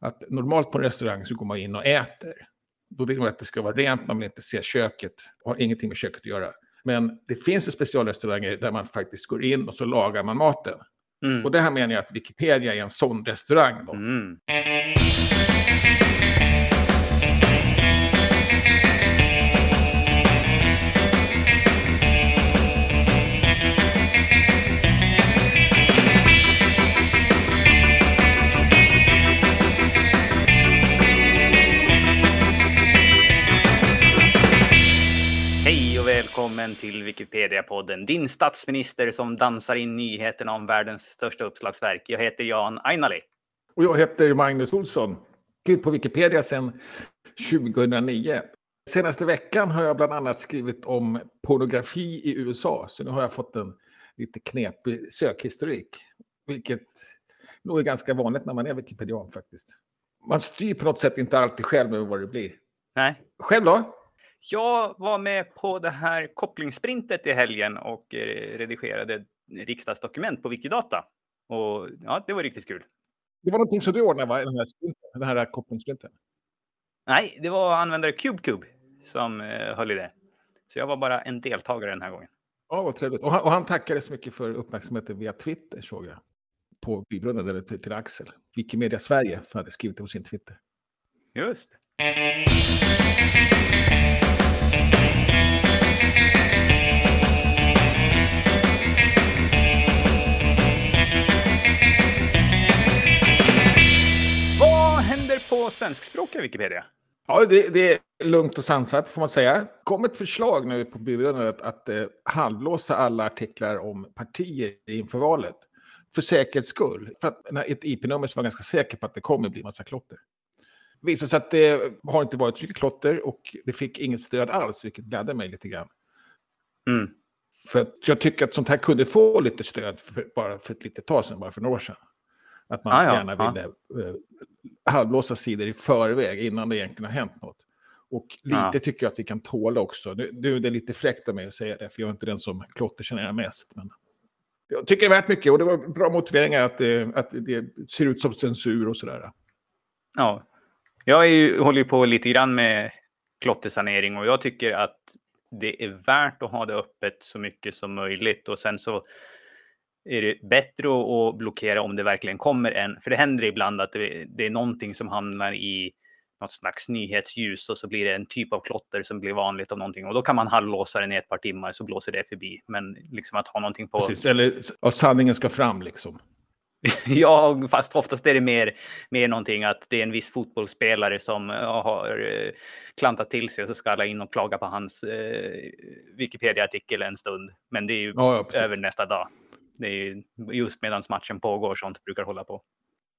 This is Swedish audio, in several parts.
Att normalt på en restaurang så går man in och äter. Då vill man att det ska vara rent, man vill inte se köket, har ingenting med köket att göra. Men det finns specialrestauranger där man faktiskt går in och så lagar man maten. Mm. Och det här menar jag att Wikipedia är en sån restaurang. Då. Mm. Välkommen till Wikipedia-podden. Din statsminister som dansar in nyheterna om världens största uppslagsverk. Jag heter Jan Ainali. Och jag heter Magnus Olsson. Skrivit på Wikipedia sedan 2009. Senaste veckan har jag bland annat skrivit om pornografi i USA. Så nu har jag fått en lite knepig sökhistorik. Vilket nog är ganska vanligt när man är Wikipedian faktiskt. Man styr på något sätt inte alltid själv över vad det blir. Nej, Själv då? Jag var med på det här kopplingssprintet i helgen och eh, redigerade riksdagsdokument på Wikidata. Och ja, det var riktigt kul. Det var någonting som du ordnade, va? Den här, sprinten, den här kopplingssprinten. Nej, det var användare CubeCube som eh, höll i det. Så jag var bara en deltagare den här gången. Ja, vad trevligt. Och han, och han tackade så mycket för uppmärksamheten via Twitter, såg jag. På bybrunnen, eller till, till Axel. Wikimedia Sverige för hade skrivit det på sin Twitter. Just. Svenskspråkiga Wikipedia? Ja, det, det är lugnt och sansat får man säga. kom ett förslag nu på bybrunnen att, att eh, halvlåsa alla artiklar om partier inför valet. För säkerhets skull. För att ett IP-nummer så var ganska säker på att det kommer bli massa klotter. Det visade sig att det har inte varit så mycket klotter och det fick inget stöd alls, vilket glädde mig lite grann. Mm. För jag tycker att sånt här kunde få lite stöd för, bara för ett litet tag sedan, bara för några år sedan. Att man Ah, ja, gärna ville eh, halvlåsa sidor i förväg innan det egentligen har hänt något. Och lite Ja. tycker jag att vi kan tåla också. Nu, nu det är lite fräckt av mig att säga det, för jag är inte den som klottergenerar mest. Men jag tycker det är värt mycket och det var bra motiveringar att, det- att det ser ut som censur och sådär. Ja. Jag ju, håller ju på lite grann med klottersanering och jag tycker att det är värt att ha det öppet så mycket som möjligt och sen så är det bättre att- blockera om det verkligen kommer en, för det händer ibland att det, det är någonting som hamnar i något slags nyhetsljus och så blir det en typ av klotter som blir vanligt av någonting och då kan man halvlåsa den i ett par timmar så blåser det förbi. Men liksom att ha någonting på Precis, eller ja, sanningen ska fram liksom. Ja, fast oftast är det mer, mer någonting att det är en viss fotbollsspelare som eh, har eh, klantat till sig och så ska alla in och klaga på hans eh, Wikipedia-artikel en stund. Men det är ju Ja, ja, över nästa dag. Det är ju just medan matchen pågår sånt brukar hålla på.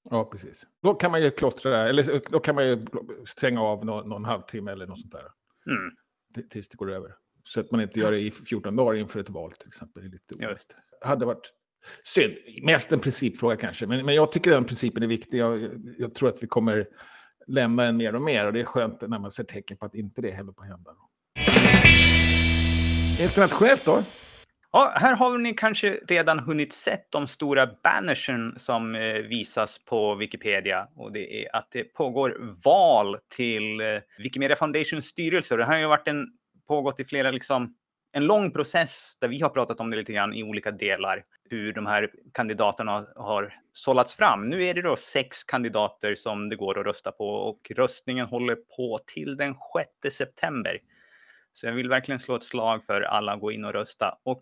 Ja, precis. Då kan man ju klottra, eller då kan man ju stänga av någon, någon halvtimme eller något sånt där. Mm, tills det går över. Så att man inte gör det i 14 dagar inför ett val till exempel. Det är lite just. hade varit synd. Mest en principfråga kanske, men, men jag tycker den principen är viktig. Jag, jag, jag tror att vi kommer lämna den mer och mer och det är skönt när man ser tecken på att inte det heller på att hända. Internationellt då? Ja, här har ni kanske redan hunnit sett de stora bannersen som eh, visas på Wikipedia. Och det är att det pågår val till eh, Wikimedia Foundations styrelse. Och det här har ju varit en, pågått i flera, liksom, en lång process där vi har pratat om det lite grann i olika delar. Hur de här kandidaterna har sållats fram. Nu är det då sex kandidater som det går att rösta på och röstningen håller på till den 6 september. Så jag vill verkligen slå ett slag för alla att gå in och rösta. Och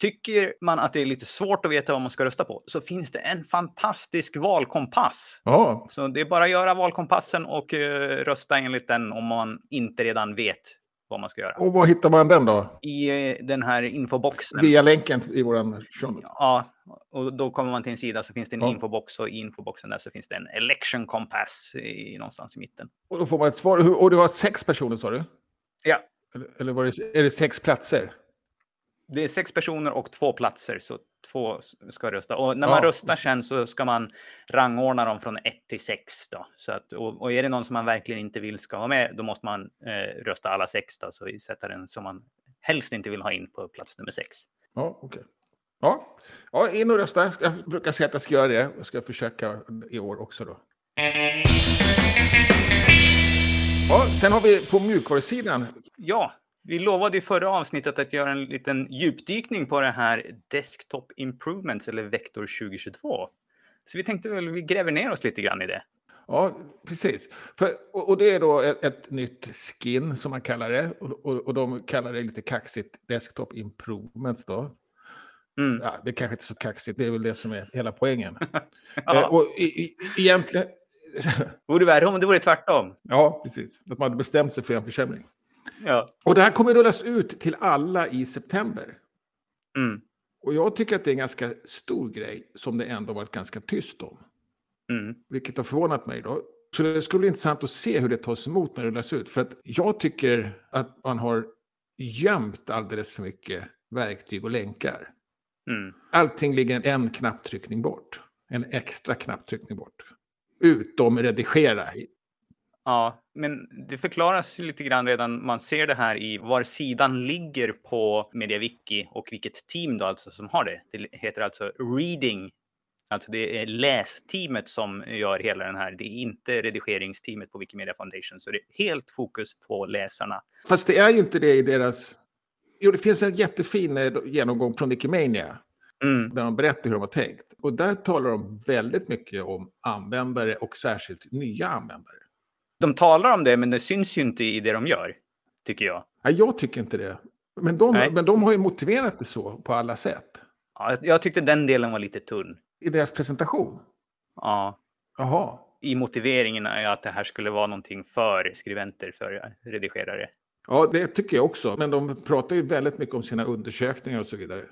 tycker man att det är lite svårt att veta vad man ska rösta på så finns det en fantastisk valkompass. Ja, Så det är bara att göra valkompassen och eh, rösta enligt den om man inte redan vet vad man ska göra. och var hittar man den då? I eh, den här infoboxen. Via länken i vår show. Ja, och då kommer man till en sida så finns det en Ja. infobox och i infoboxen där så finns det en election compass i, någonstans i mitten. Och då får man ett svar. Och du har sex personer sa du? Ja, Eller, eller var det, är det sex platser? Det är sex personer och två platser, så två ska rösta. Och när man Ja. röstar sen så ska man rangordna dem från 1 till 6. Då. Så att, och, och är det någon som man verkligen inte vill ska vara med, då måste man eh, rösta alla sex. Då, så vi sätter den som man helst inte vill ha in på plats nummer sex. Ja, okej. Ja. ja, in och rösta. Jag brukar säga att jag ska göra det. Jag ska försöka i år också då. Sen har vi på mjukvarusidan. Ja, vi lovade i förra avsnittet att göra en liten djupdykning på det här Desktop Improvements eller Vector 2022. Så vi tänkte väl vi gräver ner oss lite grann i det. Ja, precis. För, och, och det är då ett, ett, nytt skin som man kallar det. Och, och, och de kallar det lite kaxigt Desktop Improvements då. Mm. Ja, det är kanske inte så kaxigt, det är väl det som är hela poängen. ja. eh, och i, i, egentligen... vore värre om det vore tvärtom. Ja, precis. Att man hade bestämt sig för en försämring. Ja. Och det här kommer rullas ut till alla i september. Mm. Och jag tycker att det är en ganska stor grej som det ändå varit ganska tyst om. Mm. Vilket har förvånat mig då. Så det skulle bli intressant att se hur det tas emot när det rullas ut. För att jag tycker att man har gömt alldeles för mycket verktyg och länkar. Mm. Allting ligger en knapptryckning bort. En extra knapptryckning bort. Utom redigera. Ja, men det förklaras lite grann redan man ser det här i var sidan ligger på MediaWiki och vilket team då alltså som har det. Det heter alltså Reading. Alltså det är lästeamet som gör hela den här. Det är inte redigeringsteamet på Wikimedia Foundation. Så det är helt fokus på läsarna. Fast det är ju inte det i deras... Jo, det finns en jättefin eh, genomgång från Wikimania. Mm. Där de berättar hur de har tänkt. Och där talar de väldigt mycket om användare och särskilt nya användare. De talar om det, men det syns ju inte i det de gör, tycker jag. Nej, jag tycker inte det. Men de, men de har ju motiverat det så på alla sätt. Ja, jag tyckte den delen var lite tunn. I deras presentation? Ja. Jaha. I motiveringen är att det här skulle vara någonting för skribenter, för redigerare. Ja, det tycker jag också. Men de pratar ju väldigt mycket om sina undersökningar och så vidare.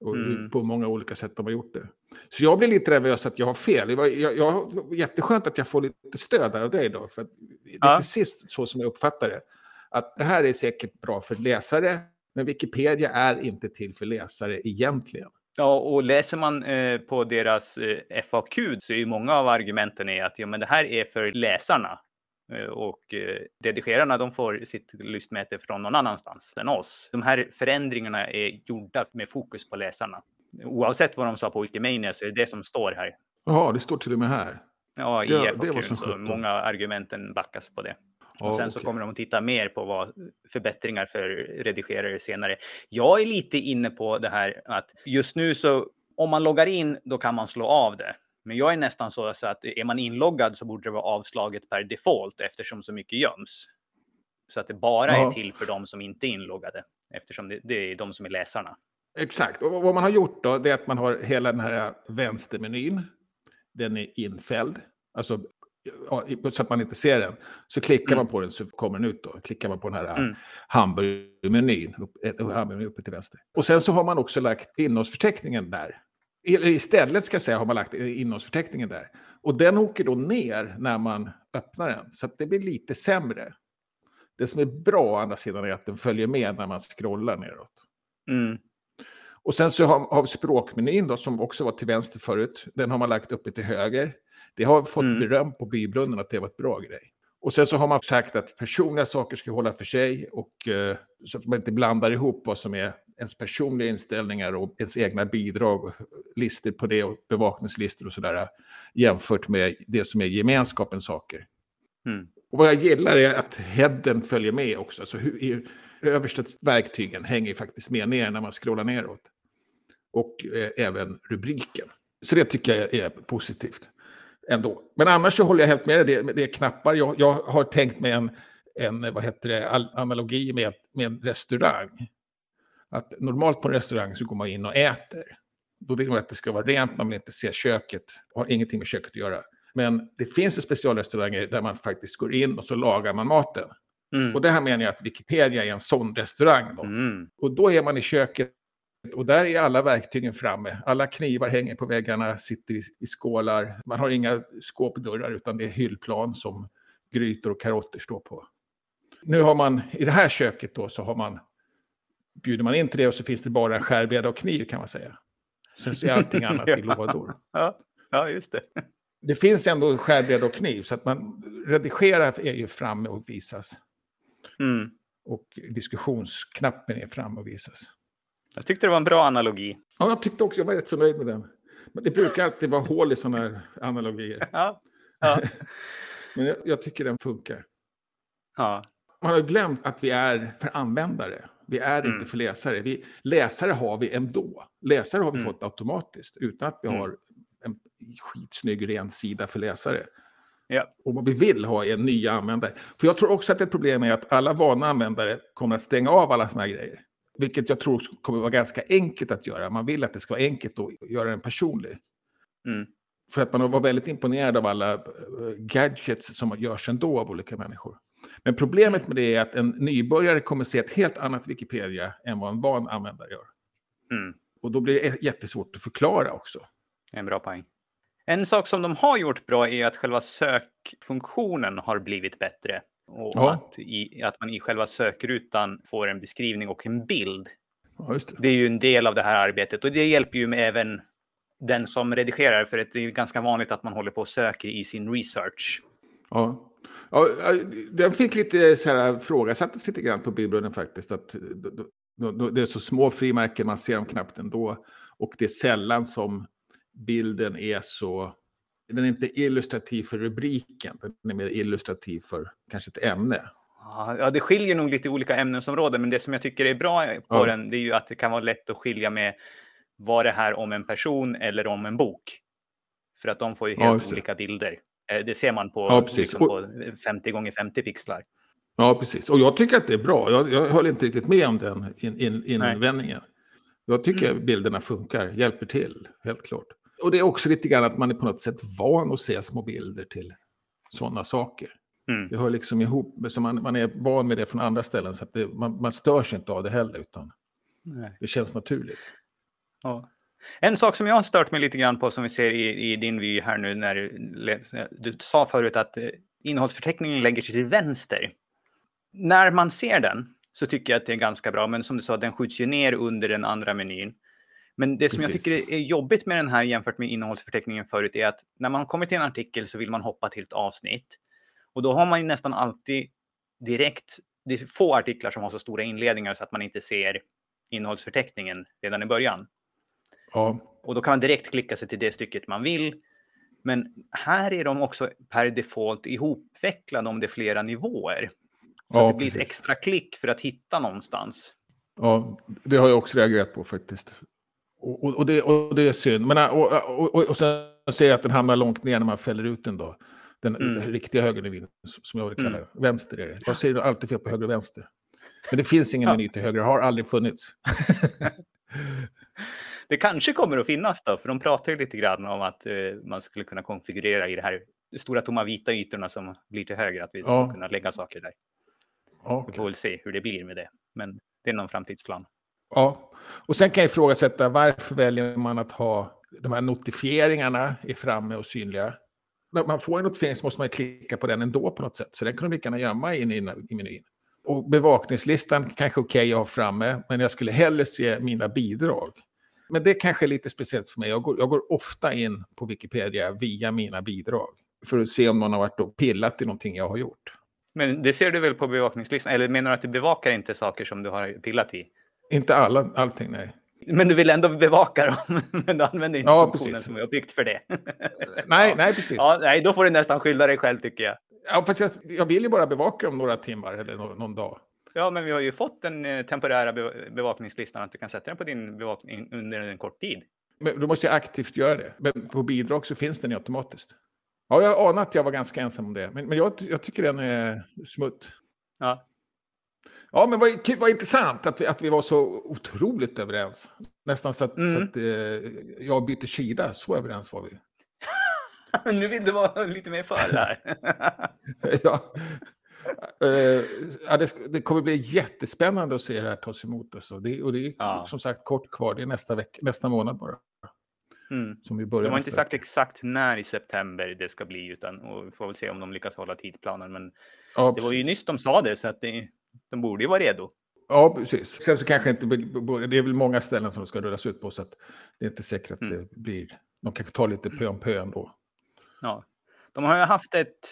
Och mm. på många olika sätt de har gjort det. Så jag blir lite nervös att jag har fel. Det var jag, jag, jätteskönt att jag får lite stöd där av dig då. För det är ja. precis så som jag uppfattar det. Att det här är säkert bra för läsare, men Wikipedia är inte till för läsare egentligen. Ja, och läser man eh, på deras eh, FAQ så är ju många av argumenten är att ja, men det här är för läsarna. Eh, och eh, redigerarna de får sitt lystmäte från någon annanstans än oss. De här förändringarna är gjorda med fokus på läsarna. Oavsett vad de sa på Wikimania så är det det som står här. Jaha, det står till och med här. Ja, i det, FAQ, det så många argumenten backas på det. Och sen okay. så kommer de att titta mer på vad förbättringar för redigerare senare. Jag är lite inne på det här att just nu så om man loggar in, då kan man slå av det. Men jag är nästan så att är man inloggad så borde det vara avslaget per default eftersom så mycket göms. Så att det bara ja. är till för de som inte är inloggade eftersom det, det, är de som är läsarna. Exakt, och vad man har gjort då det är att man har hela den här vänstermenyn. Den är infälld, alltså så att man inte ser den. Så klickar mm. man på den så kommer den ut då. Klickar man på den här mm. hamburgermenyn, hamburgermenyn uppe till vänster. Och sen så har man också lagt innehållsförteckningen där. Eller istället ska jag säga har man lagt innehållsförteckningen där. Och den åker då ner när man öppnar den. Så det blir lite sämre. Det som är bra å andra sidan är att den följer med när man scrollar neråt. Mm. Och sen så har, har språkmenyn då, som också var till vänster förut. Den har man lagt uppe till höger. Det har fått mm. beröm på bybrunnen att det var ett bra grej. Och sen så har man sagt att personliga saker ska hålla för sig och eh, så att man inte blandar ihop vad som är ens personliga inställningar och ens egna bidrag, listor på det och bevakningslistor och sådär jämfört med det som är gemenskapens saker. Mm. Och vad jag gillar är att headen följer med också. Så hur, i, översta verktygen hänger faktiskt med ner när man scrollar neråt. Och eh, även rubriken. Så det tycker jag är positivt ändå. Men annars så håller jag helt med dig. Det, det är knappar. Jag, jag har tänkt mig en, en vad heter det, analogi med, med en restaurang. Att normalt på en restaurang så går man in och äter. Då vill man att det ska vara rent, man vill inte se köket. har ingenting med köket att göra. Men det finns ju specialrestauranger där man faktiskt går in och så lagar man maten. Mm. Och det här menar jag att Wikipedia är en sån restaurang. Då. Mm. Och då är man i köket och där är alla verktygen framme. Alla knivar hänger på väggarna, sitter i, i skålar. Man har inga skåpdörrar utan det är hyllplan som grytor och karotter står på. Nu har man, i det här köket då, så har man, bjuder man in till det och så finns det bara en skärbräda och kniv kan man säga. Sen så är allting annat i lådor. Ja, ja, just det. Det finns ändå skärbräda och kniv så att man redigerar är ju framme och visas. Mm. Och diskussionsknappen är framme och visas. Jag tyckte det var en bra analogi. Ja, jag tyckte också, jag var rätt så nöjd med den. Men det brukar alltid vara hål i sådana här analogier. Ja. ja. Men jag, jag, tycker den funkar. Ja. Man har glömt att vi är för användare. Vi är Mm. inte för läsare. Vi, läsare har vi ändå. Läsare har vi Mm. fått automatiskt utan att vi Mm. har en skitsnygg ren sida för läsare. Ja. Och vad vi vill ha är nya användare. För jag tror också att ett problem är att alla vana användare kommer att stänga av alla såna här grejer. Vilket jag tror kommer vara ganska enkelt att göra. Man vill att det ska vara enkelt att göra den personlig. Mm. För att man var väldigt imponerad av alla eh, gadgets som görs ändå av olika människor. Men problemet med det är att en nybörjare kommer se ett helt annat Wikipedia än vad en van användare gör. Mm. Och då blir det jättesvårt att förklara också. En bra poäng. En sak som de har gjort bra är att själva sökfunktionen har blivit bättre. Och Ja. att, i, att man i själva sökrutan får en beskrivning och en bild. Ja, det. Det är ju en del av det här arbetet och det hjälper ju med även den som redigerar för det är ganska vanligt att man håller på och söker i sin research. Ja. Ja, den fick lite så här, frågasattes lite grann på Bibeln faktiskt. Att då- det är så små frimärken, man ser dem knappt ändå. Och det är sällan som bilden är så... Den är inte illustrativ för rubriken, den är mer illustrativ för kanske ett ämne. Ja, det skiljer nog lite olika ämnesområden, men det som jag tycker är bra på Ja. den, det är ju att det kan vara lätt att skilja med var det här om en person eller om en bok. För att de får ju Ja, helt det. olika bilder. Eh, Det ser man på, Ja, liksom på 50 gånger 50 pixlar. Ja, precis. Och jag tycker att det är bra. Jag, jag höll inte riktigt med om den in, in, invändningen. Jag tycker Mm. bilderna funkar, hjälper till, helt klart. Och det är också lite grann att man är på något sätt van att se små bilder till sådana saker. Mm. Det hör liksom ihop, så man, man är van med det från andra ställen, så att det, man, man störs inte av det heller, utan Nej. det känns naturligt. Ja. En sak som jag har stört mig lite grann på som vi ser i, i din vy här nu när du, du sa förut att eh, innehållsförteckningen lägger sig till vänster. När man ser den så tycker jag att det är ganska bra, men som du sa, den skjuts ju ner under den andra menyn. Men det som jag tycker är jobbigt med den här jämfört med innehållsförteckningen förut är att när man kommer till en artikel så vill man hoppa till ett avsnitt. Och då har man ju nästan alltid direkt, det är få artiklar som har så stora inledningar så att man inte ser innehållsförteckningen redan i början. Ja, Och då kan man direkt klicka sig till det stycket man vill. Men här är de också per default ihopvecklade om det är flera nivåer. Så Ja, det blir ett precis. extra klick för att hitta någonstans. ja, det har jag också reagerat på faktiskt. Och, och, och, det, och det är synd. Men, äh, och, och, och, sen ser jag att den hamnar långt ner när man fäller ut den då. Den Mm. riktiga högernivån, som jag vill kalla Mm. det. Vänster är det. Jag säger alltid fel på höger och vänster. Men det finns ingen Ja. meny till höger, har aldrig funnits. Det kanske kommer att finnas då, för de pratar ju lite grann om att eh, man skulle kunna konfigurera i det här stora tomma vita ytorna som blir till höger, att vi ska Ja. kunna lägga saker där. Ja, Vi får väl se hur det blir med det. Men det är någon framtidsplan. Ja, och sen kan jag ifrågasätta varför väljer man att ha de här notifieringarna är framme och synliga. När man får en notifiering så måste man klicka på den ändå på något sätt. Så den kan de lika gärna gömma in i, menyn. Och bevakningslistan kanske okej att ha framme, men jag skulle hellre se mina bidrag. Men det kanske är lite speciellt för mig. Jag går, jag går ofta in på Wikipedia via mina bidrag. För att se om någon har varit och pillat i någonting jag har gjort. Men det ser du väl på bevakningslistan? Eller menar du att du bevakar inte saker som du har pillat i? Inte alla, allting, nej. Men du vill ändå bevaka dem, men du använder inte Ja, funktionen precis. som har byggt för det. Nej, nej, precis. Ja, nej, då får du nästan skylla dig själv tycker jag. Ja, fast jag, jag vill ju bara bevaka dem några timmar eller någon, någon dag. Ja, men vi har ju fått den eh, temporära be- bevakningslistan att du kan sätta den på din bevakning under en kort tid. Men då måste jag aktivt göra det. Men på bidrag så finns den ju automatiskt. Ja, jag anade att jag var ganska ensam om det. Men, men jag, jag tycker den är smutt. Ja, Ja, men vad, vad intressant att vi, att vi var så otroligt överens. Nästan så att, Mm. så att eh, jag bytte sida. Så överens var vi. nu vill du vara lite mer för här. ja. Eh, ja, det, det kommer bli jättespännande att se det här tas emot. Alltså. Det, och det är Ja. som sagt kort kvar. Det är nästa, veck, nästa månad bara. Mm. Som vi börjar De har inte sagt vecka. exakt när i september det ska bli, utan och vi får väl se om de lyckas hålla tidsplanen. Men Ja, det var ju nyss de sa det, så att det, de borde ju vara redo. Ja, precis. Sen så kanske inte, det är väl många ställen som det ska rullas ut på, så att det är inte säkert att Mm. det blir, de kanske tar lite pö om pö ändå. Ja. De har ju haft ett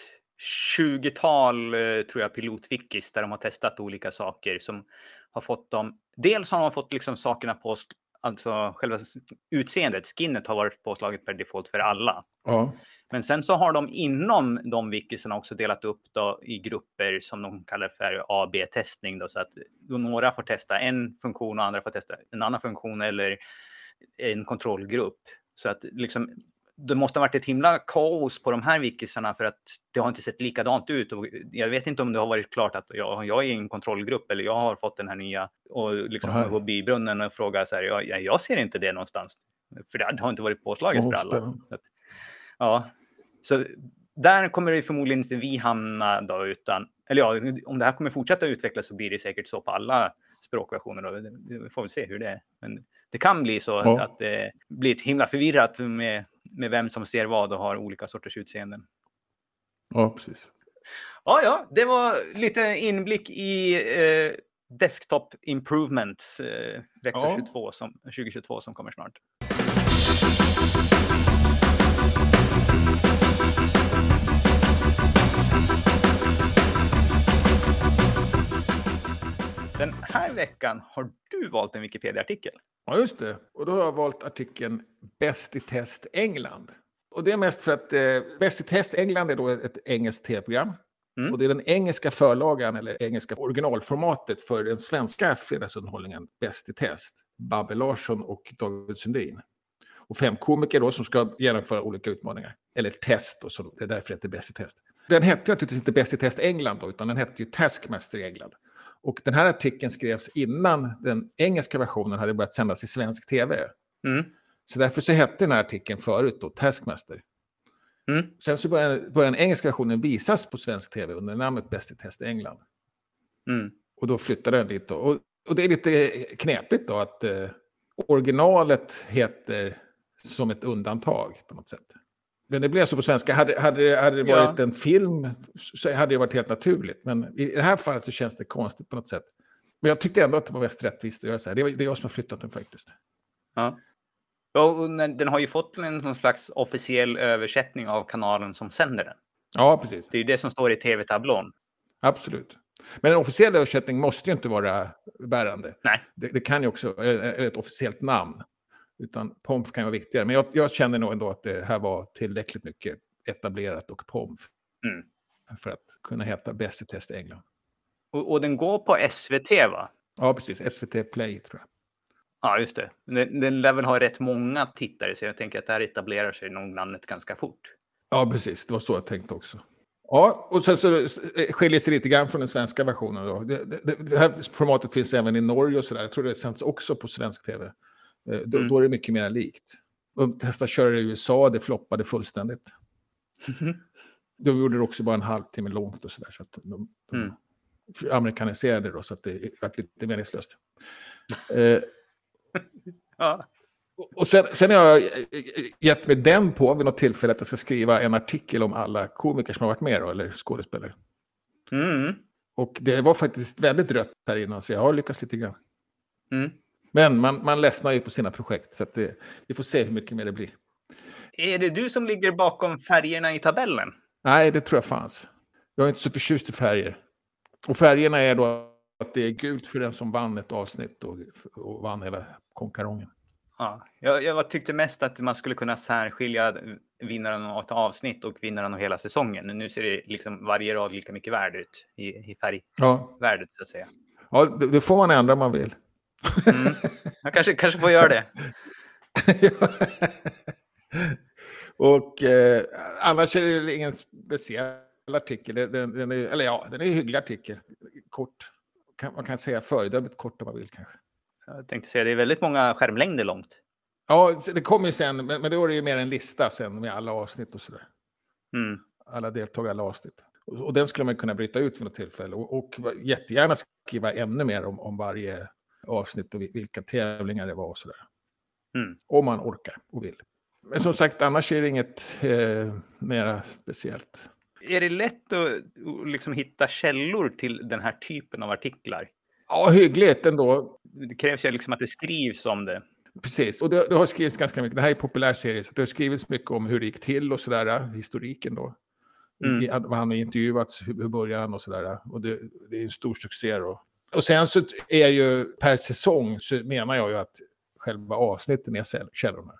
20-tal, eh, tror jag, pilotwikis där de har testat olika saker som har fått dem... Dels har de fått liksom sakerna på, alltså själva utseendet, skinnet har varit påslaget per default för alla. Ja, Men sen så har de inom de wikisarna också delat upp då i grupper som de kallar för AB-testning. Så att några får testa en funktion och andra får testa en annan funktion eller en kontrollgrupp. Så att liksom, det måste ha varit ett himla kaos på de här wikisarna för att det har inte sett likadant ut. Och jag vet inte om det har varit klart att jag, jag är i en kontrollgrupp eller jag har fått den här nya och liksom gå på bybrunnen och fråga så här, jag, jag ser inte det någonstans. För det har inte varit påslaget för alla. Ja, så där kommer det förmodligen inte vi hamna då, utan, eller ja, om det här kommer fortsätta utvecklas så blir det säkert så på alla språkversioner. Då. Vi får väl se hur det är. Men det kan bli så ja. att, det blir ett himla förvirrat med, med vem som ser vad och har olika sorters utseenden. Ja, precis. Ja, ja, det var lite inblick i eh, Desktop Improvements eh, vecka ja. 22 som, 2022 som kommer snart. Den här veckan har du valt en Wikipedia-artikel. Ja, just det. Och då har jag valt artikeln Bäst i test England. Och det är mest för att eh, Bäst i test England är då ett engelskt tv-program. Mm. Och det är den engelska förlagan, eller engelska originalformatet för den svenska fredagsunderhållningen Bäst i test. Babbe Larsson och David Sundin. Och fem komiker då som ska genomföra olika utmaningar. Eller test, då, så det är därför det heter Bäst i test. Den hette naturligtvis inte Bäst i test England då, utan den hette ju Taskmaster England. Och den här artikeln skrevs innan den engelska versionen hade börjat sändas i svensk tv. Mm. Så därför så hette den här artikeln förut då Taskmaster. Mm. Sen så började, började den engelska versionen visas på svensk tv under namnet Bäst i test England. Mm. Och då flyttade den dit. Då. Och, och det är lite knepigt då att eh, originalet heter som ett undantag på något sätt. Men det blev så på svenska. Hade, hade, hade det varit ja. en film så hade det varit helt naturligt. Men i det här fallet så känns det konstigt på något sätt. Men jag tyckte ändå att det var mest rättvist att göra så här. Det, är, jag som har flyttat den faktiskt. Ja. Och den har ju fått en slags officiell översättning av kanalen som sänder den. Ja, precis. Det är ju det som står i tv-tablån. Absolut. Men en officiell översättning måste ju inte vara bärande. Nej. Det, det kan ju också vara ett officiellt namn. Utan POMF kan vara viktigare. Men jag, jag känner nog ändå att det här var tillräckligt mycket etablerat och POMF. Mm. För att kunna heta Bäst i test England. Och, och, den går på SVT va? Ja, precis. SVT Play tror jag. Ja, just det. Den, den lär väl ha rätt många tittare, så jag tänker att det här etablerar sig nog namnet ganska fort. Ja, precis. Det var så jag tänkte också. Ja, och sen så skiljer sig lite grann från den svenska versionen. Då. Det, det, det här formatet finns även i Norge och sådär. Jag tror det sänds också på svensk tv. Eh, då, mm. då, är det mycket mer likt. De testade att köra i USA, det floppade fullständigt. De gjorde det också bara en halvtimme långt och sådär. Så att de, de mm. amerikaniserade då, så att det var lite meningslöst. eh, ja. Och sen, sen har jag gett mig den på vid något tillfälle att jag ska skriva en artikel om alla komiker som har varit med, då, eller skådespelare. Mm. Och det var faktiskt väldigt rött här innan, så jag har lyckats lite grann. Mm. Men man, man ledsnar ju på sina projekt, så det, vi får se hur mycket mer det blir. Är det du som ligger bakom färgerna i tabellen? Nej, det tror jag fanns. Jag är inte så förtjust i färger. Och färgerna är då att det är gult för den som vann ett avsnitt och, och vann hela konkarongen. Ja, jag, jag, tyckte mest att man skulle kunna särskilja vinnaren av ett avsnitt och vinnaren av hela säsongen. Nu ser det liksom varje rad lika mycket värde ut i, i färgvärdet, ja. så att säga. Ja, det, det får man ändra om man vill. Mm. Jag kanske, kanske får göra det. och eh, annars är det ingen speciell artikel. Den, den är, eller ja, den är en hygglig artikel. Kort. man kan säga föredömligt kort om man vill kanske. Jag tänkte säga, det är väldigt många skärmlängder långt. Ja, det kommer ju sen, men, men då är det ju mer en lista sen med alla avsnitt och sådär. Mm. Alla deltagare, alla avsnitt. Och, och, den skulle man kunna bryta ut vid något tillfälle och, och jättegärna skriva ännu mer om, om varje avsnitt och vilka tävlingar det var och sådär. Mm. Om man orkar och vill. Men som sagt, annars är det inget eh, mera speciellt. Är det lätt att liksom hitta källor till den här typen av artiklar? Ja, hyggligt ändå. Det krävs ju liksom att det skrivs om det. Precis, och det, det har skrivits ganska mycket. Det här är en populär serie, så det har skrivits mycket om hur det gick till och sådär, historiken då. Mm. Han har intervjuats, hur, hur började han och sådär. Och det, det är en stor succé då. Och sen så är ju per säsong så menar jag ju att själva avsnitten är källorna.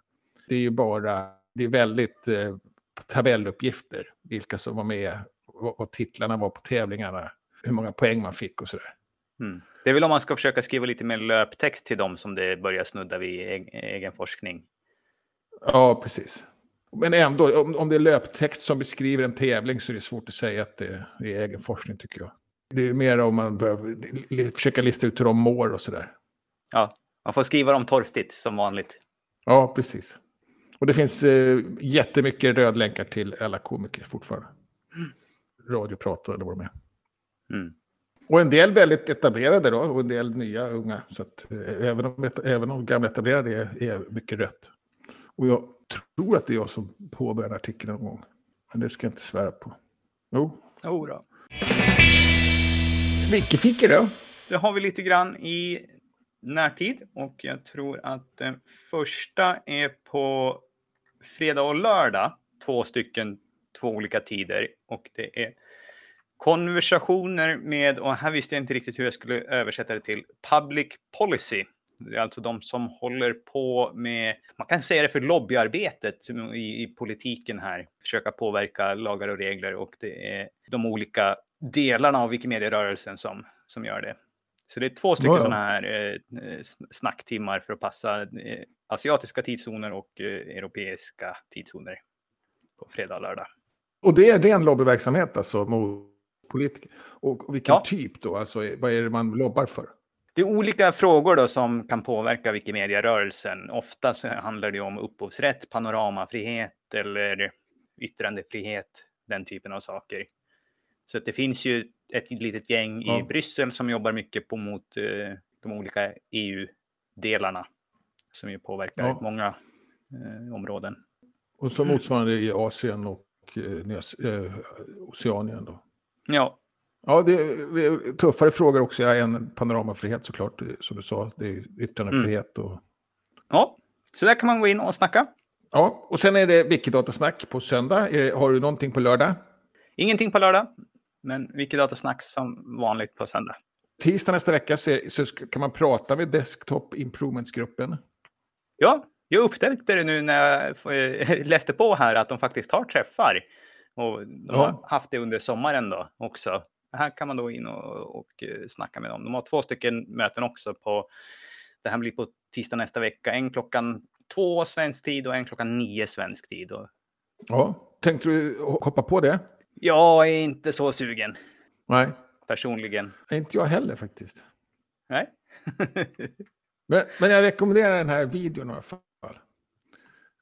Det är ju bara, det är väldigt eh, tabelluppgifter. Vilka som var med, vad titlarna var på tävlingarna, hur många poäng man fick och sådär. Mm. Det är väl om man ska försöka skriva lite mer löptext till dem som det börjar snudda vid egen forskning. Ja, precis. Men ändå, om, om det är löptext som beskriver en tävling så är det svårt att säga att det är egen forskning tycker jag. Det är mer om man börjar försöka lista ut hur de mår och sådär. Ja, man får skriva dem torftigt som vanligt. Ja, precis. Och det finns eh, jättemycket rödlänkar till alla komiker fortfarande. Mm. Radiopratare eller vad de är. Mm. Och en del väldigt etablerade då, och en del nya unga. Så att, eh, även, om, även om gamla etablerade är, är mycket rött. Och jag tror att det är jag som påbörjade artikeln någon gång. Men det ska jag inte svära på. Jo. Jo då. Mycket fickor då? Det har vi lite grann i närtid och jag tror att den första är på fredag och lördag. Två stycken, två olika tider och det är konversationer med, och här visste jag inte riktigt hur jag skulle översätta det till, public policy. Det är alltså de som håller på med, man kan säga det för lobbyarbetet i, i politiken här, försöka påverka lagar och regler och det är de olika delarna av Wikimedia-rörelsen som, som gör det. Så det är två stycken sådana här eh, snacktimmar för att passa eh, asiatiska tidszoner och eh, europeiska tidszoner på fredag och lördag. Och det är ren lobbyverksamhet alltså mot politiker? Och, och vilken ja. typ då? Alltså vad är det man lobbar för? Det är olika frågor då som kan påverka Wikimedia-rörelsen. Ofta så handlar det om upphovsrätt, panoramafrihet eller yttrandefrihet, den typen av saker. Så det finns ju ett litet gäng ja. i Bryssel som jobbar mycket på mot eh, de olika EU-delarna som ju påverkar ja. många eh, områden. Och så motsvarande i Asien och eh, eh, Oceanien då? Ja. Ja, det är, det är tuffare frågor också än panoramafrihet såklart, som du sa. Det är yttrandefrihet mm. och... Ja, så där kan man gå in och snacka. Ja, och sen är det Wikidatasnack på söndag. Det, har du någonting på lördag? Ingenting på lördag, men Wikidatasnack som vanligt på söndag. Tisdag nästa vecka så, så kan man prata med Desktop Improvements-gruppen. Ja, jag upptäckte det nu när jag läste på här att de faktiskt har träffar. Och de ja. har haft det under sommaren då också. Här kan man då in och, och eh, snacka med dem. De har två stycken möten också på, det här blir på tisdag nästa vecka. En klockan två svensk tid och en klockan nio svensk tid. Och... Ja, tänkte du hoppa på det? Jag är inte så sugen. Nej. Personligen. Inte jag heller faktiskt. Nej. men, men jag rekommenderar den här videon i alla fall.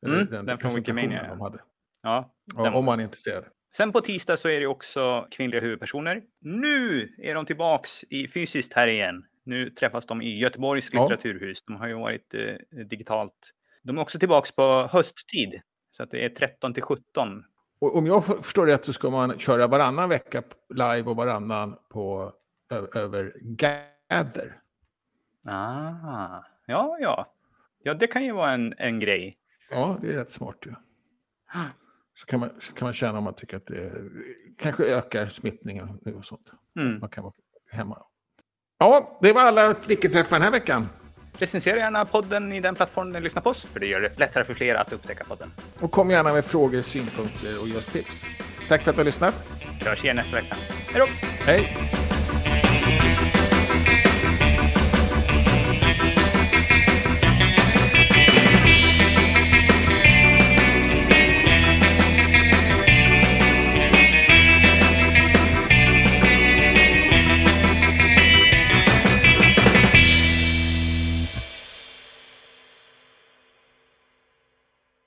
Mm, den, den från Wikimedia. De hade. Ja, ja om man är intresserad. Sen på tisdag så är det också kvinnliga huvudpersoner. Nu är de tillbaks i fysiskt här igen. Nu träffas de i Göteborgs litteraturhus. De har ju varit eh, digitalt. De är också tillbaks på hösttid. Så att det är 13 till 17. Och om jag förstår rätt så ska man köra varannan vecka live och varannan på över Gather. Ah, ja, ja. Ja, det kan ju vara en, en grej. Ja, det är rätt smart ju. Ja. Så kan man, så kan man känna om man tycker att det kanske ökar smittningen nu och sånt. Mm. Man kan vara hemma. Ja, det var alla Wiki-träffar den här veckan. Recensera gärna podden i den plattform ni lyssnar på oss, för det gör det lättare för fler att upptäcka podden. Och kom gärna med frågor, synpunkter och just tips. Tack för att du har lyssnat. Vi hörs igen nästa vecka. Hej då! Hej!